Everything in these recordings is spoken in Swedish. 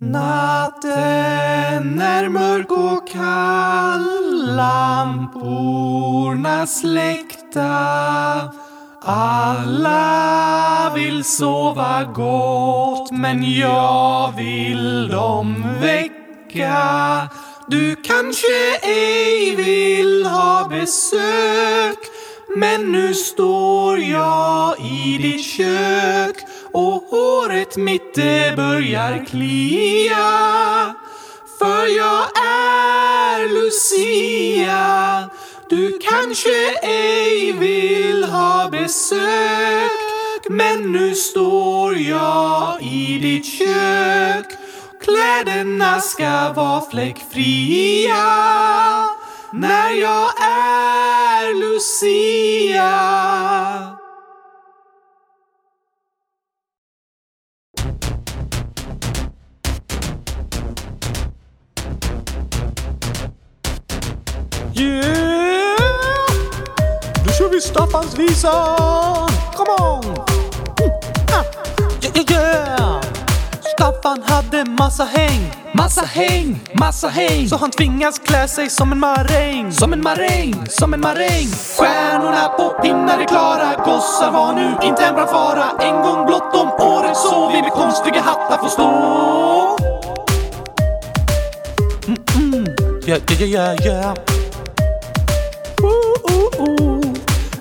Natten är mörk och kall, lamporna släckta. Alla vill sova gott, men jag vill dem väcka. Du kanske ej vill ha besök, men nu står jag i ditt kök och håret mitt det börjar klia. För jag är Lucia. Du kanske ej vill ha besök. Men nu står jag i ditt kök. Kläderna ska vara fläckfria. När jag är Lucia. Yeah! Då kör vi Staffans visa! Come on! Mm, ah. Yeah, yeah, yeah! Staffan hade massa häng, Massa häng, massa häng. så han tvingas klä sig som en maräng. Som en maräng, som en maräng. Stjärnorna på pinnar är klara. Gossar var nu inte en brandfara. En gång blott om året så vi med konstiga hattar får stå. Yeah, yeah, yeah, yeah.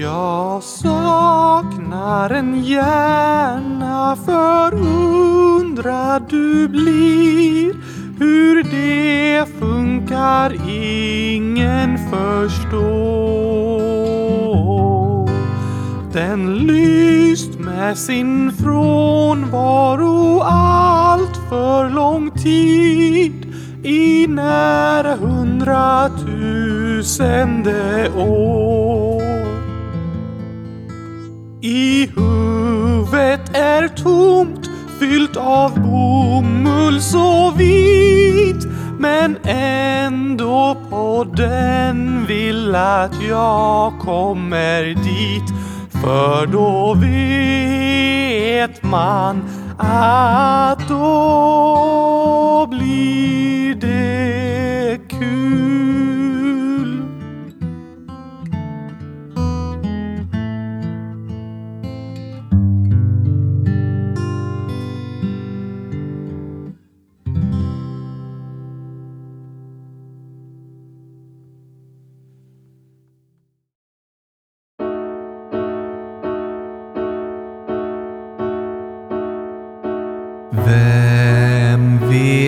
Jag saknar en hjärna förundrad du blir. Hur det funkar ingen förstår. Den lyst med sin frånvaro allt för lång tid. I nära hundratusende år i huvudet är tomt, fyllt av bomull så vit. Men ändå på den vill att jag kommer dit. För då vet man att då blir det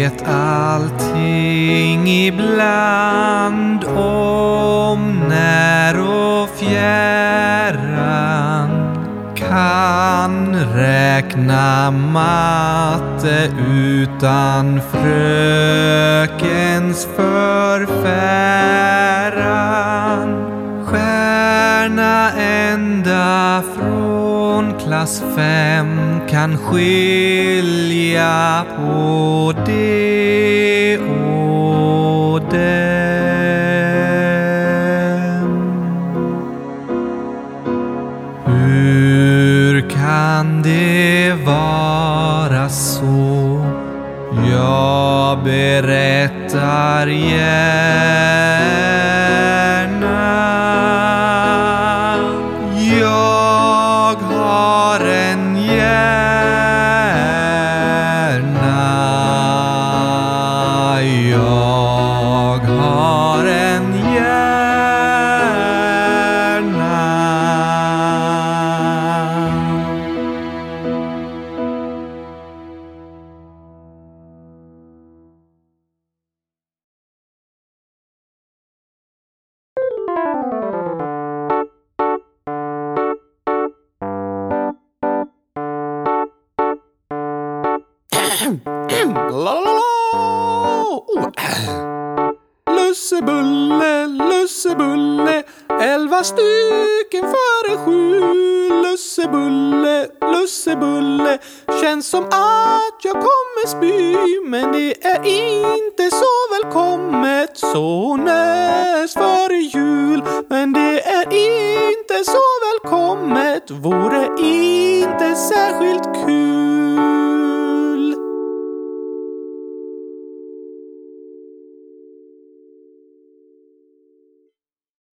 vet allting ibland om när och fjärran. Kan räkna matte utan frökens förfäran. Stjärna en klass fem kan skilja på det och dem. Hur kan det vara så? Jag berättar gärna. Oh. Lussebulle, lussebulle, elva stycken före sju. Lussebulle, lussebulle, känns som att jag kommer spy. Men det är inte så välkommet så näst före jul. Men det är inte så välkommet, vore inte.